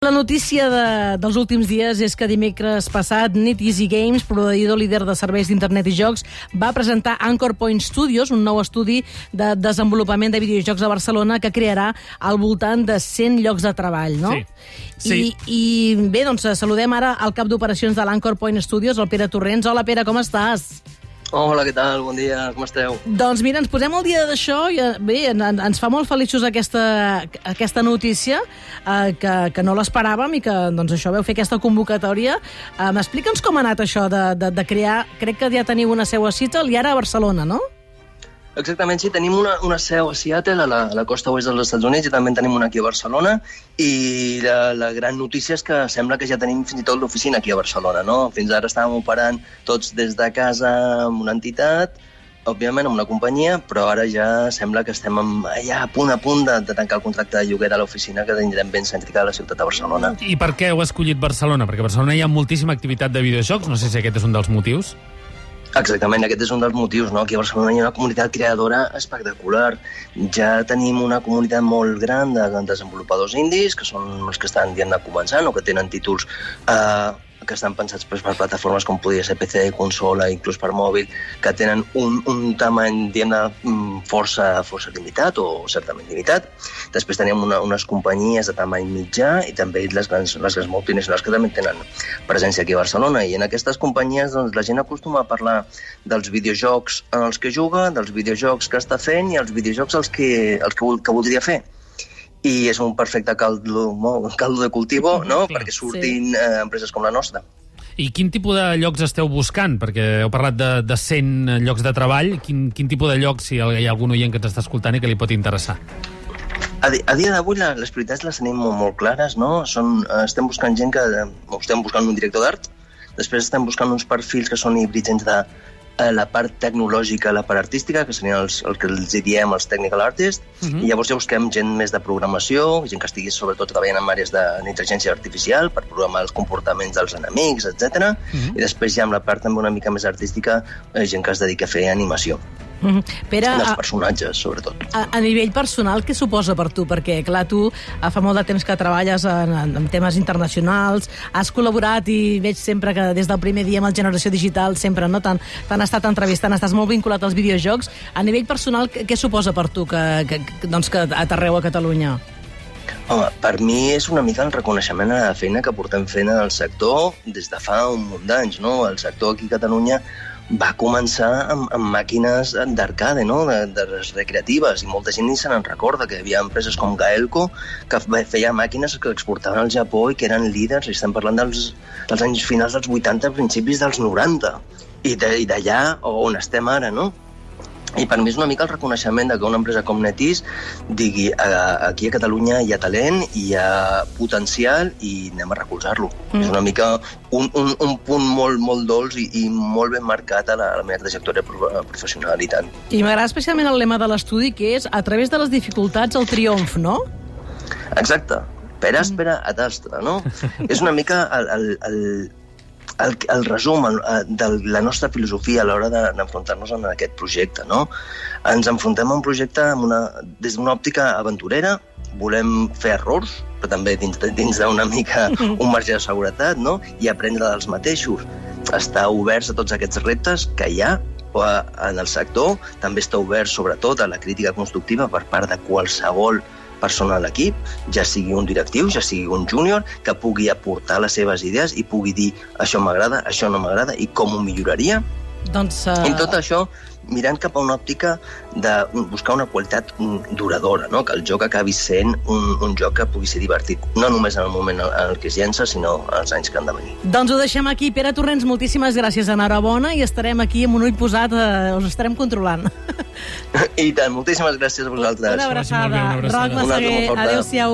La notícia de, dels últims dies és que dimecres passat Net Easy Games, proveïdor líder de serveis d'internet i jocs, va presentar Anchor Point Studios, un nou estudi de desenvolupament de videojocs a Barcelona que crearà al voltant de 100 llocs de treball, no? Sí. Sí. I, I bé, doncs saludem ara al cap d'operacions de l'Anchor Point Studios, el Pere Torrents. Hola, Pere, com estàs? Hola, què tal? Bon dia, com esteu? Doncs mira, ens posem al dia d'això i eh, bé, en, en, ens fa molt feliços aquesta, aquesta notícia eh, que, que no l'esperàvem i que doncs això veu fer aquesta convocatòria. Eh, M'explica'ns com ha anat això de, de, de crear... Crec que ja teniu una seu a Seattle i ara a Barcelona, no? Exactament, sí, tenim una, una seu a Seattle, a la, a la costa oest dels Estats Units, i també en tenim una aquí a Barcelona, i la, la gran notícia és que sembla que ja tenim fins i tot l'oficina aquí a Barcelona, no? Fins ara estàvem operant tots des de casa amb una entitat, òbviament amb una companyia, però ara ja sembla que estem amb, ja a punt a punt de, de tancar el contracte de lloguer de l'oficina que tindrem ben cèntrica de la ciutat de Barcelona. I per què heu escollit Barcelona? Perquè a Barcelona hi ha moltíssima activitat de videojocs, no sé si aquest és un dels motius. Exactament, aquest és un dels motius, no? Aquí a Barcelona hi ha una comunitat creadora espectacular. Ja tenim una comunitat molt gran de desenvolupadors indis, que són els que estan de començant o que tenen títols eh, que estan pensats pues, per plataformes com podria ser PC, consola, inclús per mòbil, que tenen un, un tamany, diguem força, força limitat o certament limitat. Després tenim una, unes companyies de tamany mitjà i també les grans, les grans multinacionals que també tenen presència aquí a Barcelona. I en aquestes companyies doncs, la gent acostuma a parlar dels videojocs en els que juga, dels videojocs que està fent i els videojocs els que, els que, que voldria fer i és un perfecte caldo, caldo de cultivo, no? Clar, perquè surtin sí. eh, empreses com la nostra. I quin tipus de llocs esteu buscant? Perquè heu parlat de, de 100 llocs de treball. Quin, quin tipus de llocs, si hi ha algun oient que ens està escoltant i que li pot interessar? A, a dia d'avui les prioritats les tenim molt, molt clares, no? Són, eh, estem buscant gent que... O estem buscant un director d'art, després estem buscant uns perfils que són híbrids entre eh, la part tecnològica, la part artística, que serien els, el que els diem els technical artists, uh -huh. i llavors ja busquem gent més de programació, gent que estigui sobretot treballant en àrees d'intel·ligència artificial per programar els comportaments dels enemics, etc. Uh -huh. I després ja amb la part també una mica més artística, eh, gent que es dedica a fer animació. Mm -hmm. Pere, dels personatges, sobretot. A, a nivell personal, què suposa per tu? Perquè, clar, tu fa molt de temps que treballes en, en, en temes internacionals, has col·laborat i veig sempre que des del primer dia amb el Generació Digital sempre no t'han estat entrevistant, estàs molt vinculat als videojocs. A nivell personal, què, què suposa per tu que, que, que, doncs, que aterreu a Catalunya? Home, per mi és una mica el reconeixement a la feina que portem fent en el sector des de fa un munt d'anys. No? El sector aquí a Catalunya va començar amb, amb màquines d'arcade, no? de, de les recreatives, i molta gent ni se n'en recorda, que hi havia empreses com Gaelco que feia màquines que exportaven al Japó i que eren líders, i estem parlant dels, dels anys finals dels 80, principis dels 90, i d'allà on estem ara, no? I per mi és una mica el reconeixement de que una empresa com Netis digui aquí a Catalunya hi ha talent, hi ha potencial i anem a recolzar-lo. Mm. És una mica un, un, un punt molt, molt dolç i, i molt ben marcat a la, a la meva trajectòria professional i tant. I m'agrada especialment el lema de l'estudi, que és a través de les dificultats el triomf, no? Exacte. Per àspera a tastra, no? és una mica el, el, el, el, el resum el, de la nostra filosofia a l'hora d'enfrontar-nos en aquest projecte. No? Ens enfrontem a un projecte amb una, des d'una òptica aventurera, volem fer errors, però també dins, dins d'una mica un marge de seguretat, no? i aprendre dels mateixos. Estar oberts a tots aquests reptes que hi ha en el sector, també està obert sobretot a la crítica constructiva per part de qualsevol persona a l'equip, ja sigui un directiu, ja sigui un júnior, que pugui aportar les seves idees i pugui dir això m'agrada, això no m'agrada i com ho milloraria. Doncs, uh... I tot això mirant cap a una òptica de buscar una qualitat duradora, no? que el joc acabi sent un, un joc que pugui ser divertit, no només en el moment en el que es llença, sinó els anys que han de venir. Doncs ho deixem aquí. Pere Torrents, moltíssimes gràcies, enhorabona, i estarem aquí amb un ull posat, eh, us estarem controlant. I tant, moltíssimes gràcies a vosaltres. Una abraçada. Una abraçada. Roc Massaguer, adéu-siau.